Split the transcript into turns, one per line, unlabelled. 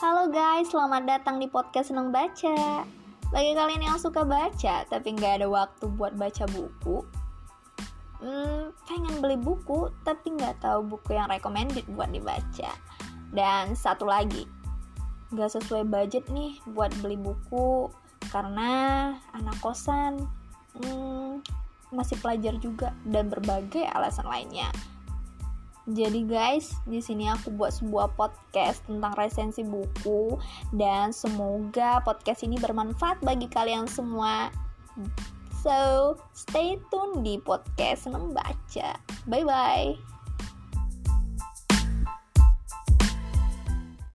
Halo guys, selamat datang di podcast Seneng Baca. Bagi kalian yang suka baca tapi nggak ada waktu buat baca buku hmm, Pengen beli buku tapi nggak tahu buku yang recommended buat dibaca. Dan satu lagi Nggak sesuai budget nih buat beli buku Karena anak kosan hmm, masih pelajar juga dan berbagai alasan lainnya jadi guys, di sini aku buat sebuah podcast tentang resensi buku dan semoga podcast ini bermanfaat bagi kalian semua. So, stay tune di podcast Seneng Baca. Bye bye.